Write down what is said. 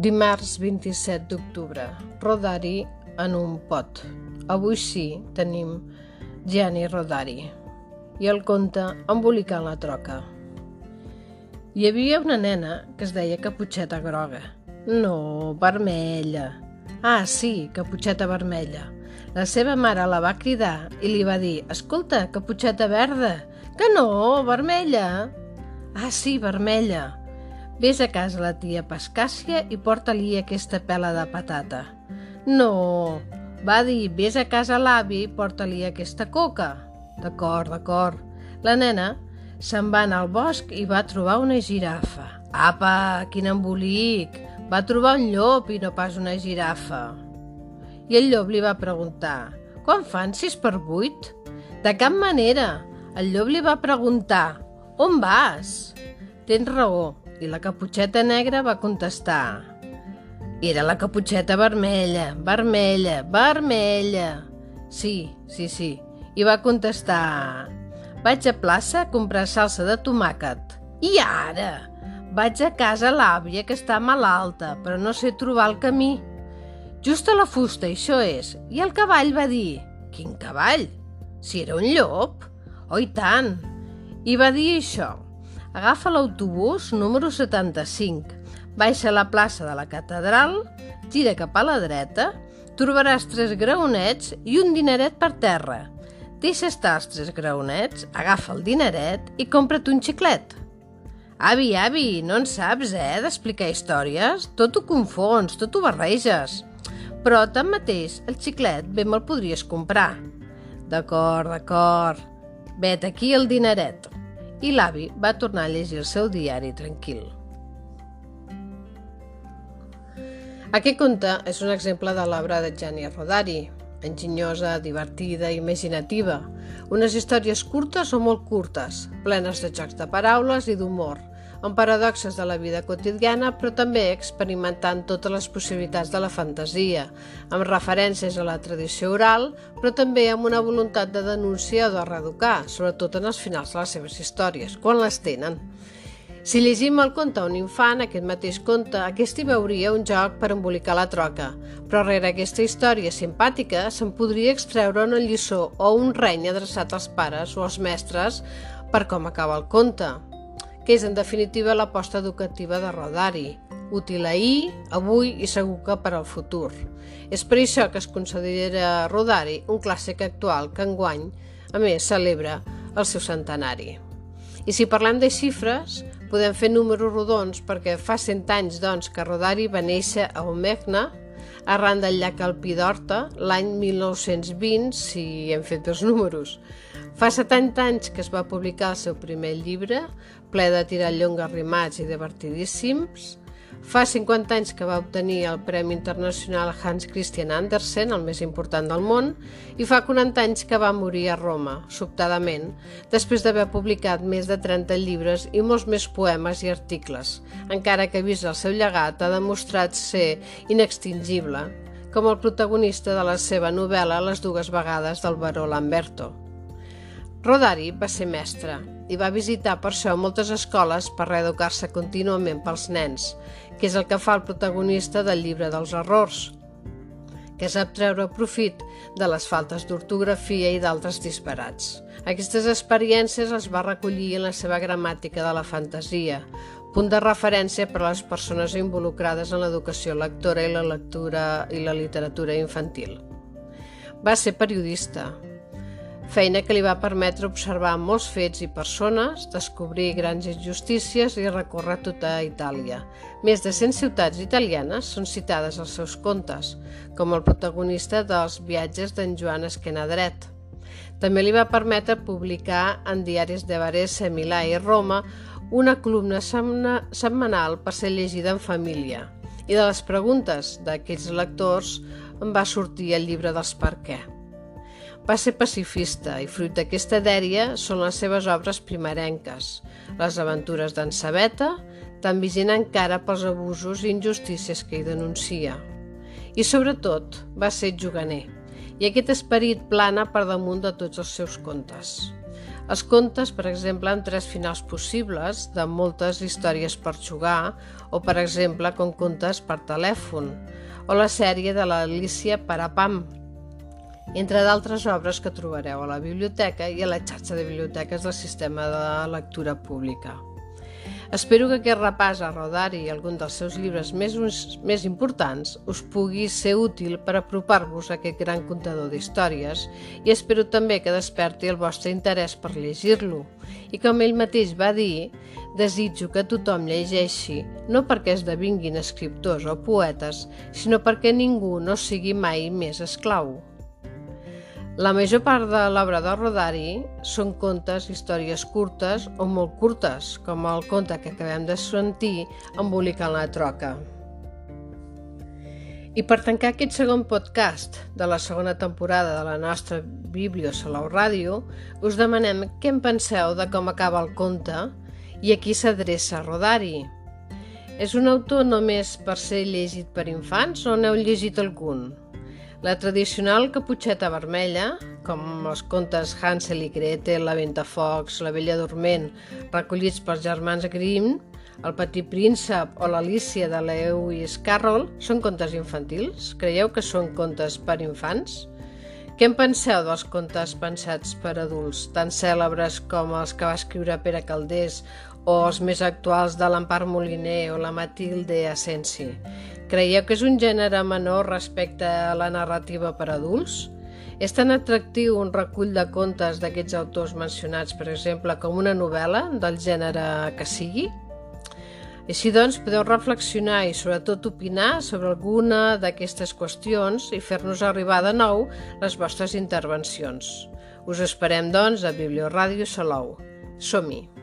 Dimarts 27 d'octubre. Rodari en un pot. Avui sí tenim Gianni Rodari. I el conte embolicant la troca. Hi havia una nena que es deia Caputxeta Groga. No, vermella. Ah, sí, Caputxeta Vermella. La seva mare la va cridar i li va dir «Escolta, Caputxeta Verda, que no, vermella!» «Ah, sí, vermella!» Ves a casa la tia Pascàcia i porta-li aquesta pela de patata. No, va dir, vés a casa l'avi i porta-li aquesta coca. D'acord, d'acord. La nena se'n va anar al bosc i va trobar una girafa. Apa, quin embolic! Va trobar un llop i no pas una girafa. I el llop li va preguntar, quan fan sis per vuit? De cap manera. El llop li va preguntar, on vas? Tens raó, i la caputxeta negra va contestar. Era la caputxeta vermella, vermella, vermella. Sí, sí, sí. I va contestar. Vaig a plaça a comprar salsa de tomàquet. I ara? Vaig a casa l'àvia que està malalta, però no sé trobar el camí. Just a la fusta, això és. I el cavall va dir, quin cavall? Si era un llop. Oh, i tant. I va dir això. Agafa l'autobús número 75, baixa a la plaça de la catedral, gira cap a la dreta, trobaràs tres graonets i un dineret per terra. Deixa estar els tres graonets, agafa el dineret i compra't un xiclet. Avi, avi, no en saps, eh, d'explicar històries? Tot ho confons, tot ho barreges. Però, tanmateix, el xiclet bé me'l podries comprar. D'acord, d'acord. Vet aquí el dineret i l'avi va tornar a llegir el seu diari tranquil. Aquest conte és un exemple de l'obra de Gianni Rodari, enginyosa, divertida, imaginativa, unes històries curtes o molt curtes, plenes de jocs de paraules i d'humor, amb paradoxes de la vida quotidiana, però també experimentant totes les possibilitats de la fantasia, amb referències a la tradició oral, però també amb una voluntat de denúncia o de reeducar, sobretot en els finals de les seves històries, quan les tenen. Si llegim el conte a un infant, aquest mateix conte, aquest hi veuria un joc per embolicar la troca, però rere aquesta història simpàtica se'n podria extreure una lliçó o un reny adreçat als pares o als mestres per com acaba el conte que és en definitiva l'aposta educativa de Rodari, útil ahir, avui i segur que per al futur. És per això que es considera Rodari un clàssic actual que enguany, a més, celebra el seu centenari. I si parlem de xifres, podem fer números rodons perquè fa 100 anys doncs, que Rodari va néixer a Omegna, arran del llac Alpí d'Horta, l'any 1920, si hem fet els números. Fa 70 anys que es va publicar el seu primer llibre, ple de tirallongues rimats i divertidíssims. Fa 50 anys que va obtenir el Premi Internacional Hans Christian Andersen, el més important del món, i fa 40 anys que va morir a Roma, sobtadament, després d'haver publicat més de 30 llibres i molts més poemes i articles, encara que vist el seu llegat ha demostrat ser inextingible, com el protagonista de la seva novel·la Les dues vegades del baró Lamberto. Rodari va ser mestre i va visitar per això moltes escoles per reeducar-se contínuament pels nens, que és el que fa el protagonista del llibre dels errors, que sap treure profit de les faltes d'ortografia i d'altres disparats. Aquestes experiències les va recollir en la seva gramàtica de la fantasia, punt de referència per a les persones involucrades en l'educació lectora i la lectura i la literatura infantil. Va ser periodista, feina que li va permetre observar molts fets i persones, descobrir grans injustícies i recórrer tota Itàlia. Més de 100 ciutats italianes són citades als seus contes, com el protagonista dels viatges d'en Joan Esquenadret. També li va permetre publicar en diaris de Varese, Milà i Roma una columna setmanal per ser llegida en família. I de les preguntes d'aquells lectors en va sortir el llibre dels per què. Va ser pacifista i fruit d'aquesta dèria són les seves obres primerenques, les aventures d'en Sabeta, tan vigent encara pels abusos i injustícies que hi denuncia. I sobretot va ser juganer, i aquest esperit plana per damunt de tots els seus contes. Els contes, per exemple, amb tres finals possibles, de moltes històries per jugar, o, per exemple, com contes per telèfon, o la sèrie de l'Alicia Parapam, entre d'altres obres que trobareu a la biblioteca i a la xarxa de biblioteques del sistema de lectura pública. Espero que aquest repàs a Rodari i algun dels seus llibres més, més importants us pugui ser útil per apropar-vos a aquest gran contador d'històries i espero també que desperti el vostre interès per llegir-lo. I com ell mateix va dir, desitjo que tothom llegeixi, no perquè esdevinguin escriptors o poetes, sinó perquè ningú no sigui mai més esclau. La major part de l'obra de Rodari són contes, històries curtes o molt curtes, com el conte que acabem de sentir, Embolicant la troca. I per tancar aquest segon podcast de la segona temporada de la nostra Biblio Salau Ràdio, us demanem què en penseu de com acaba el conte i a qui s'adreça Rodari. És un autor només per ser llegit per infants o n'heu llegit algun? La tradicional caputxeta vermella, com els contes Hansel i Gretel, La Ventafocs, La Vella Dorment, recollits pels germans Grimm, El Petit Príncep o l'Alícia de Lewis Carroll, són contes infantils? Creieu que són contes per infants? Què en penseu dels contes pensats per adults, tan cèlebres com els que va escriure Pere Caldés o els més actuals de l'Empar Moliner o la Matilde Asensi? Creieu que és un gènere menor respecte a la narrativa per adults? És tan atractiu un recull de contes d'aquests autors mencionats, per exemple, com una novel·la del gènere que sigui? Així doncs, podeu reflexionar i sobretot opinar sobre alguna d'aquestes qüestions i fer-nos arribar de nou les vostres intervencions. Us esperem, doncs, a Biblioràdio Salou. Som-hi!